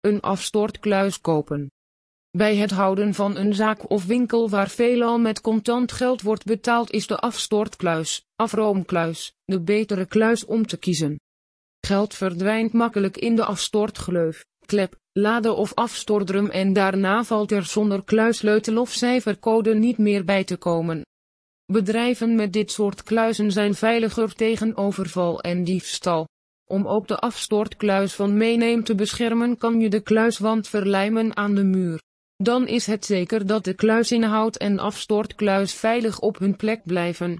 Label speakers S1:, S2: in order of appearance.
S1: een afstortkluis kopen. Bij het houden van een zaak of winkel waar veelal met contant geld wordt betaald is de afstortkluis, afroomkluis, de betere kluis om te kiezen. Geld verdwijnt makkelijk in de afstortgleuf, klep, lade of afstordrum en daarna valt er zonder kluisleutel of cijfercode niet meer bij te komen. Bedrijven met dit soort kluizen zijn veiliger tegen overval en diefstal. Om ook de afstortkluis van meeneem te beschermen kan je de kluiswand verlijmen aan de muur. Dan is het zeker dat de kluisinhoud en afstortkluis veilig op hun plek blijven.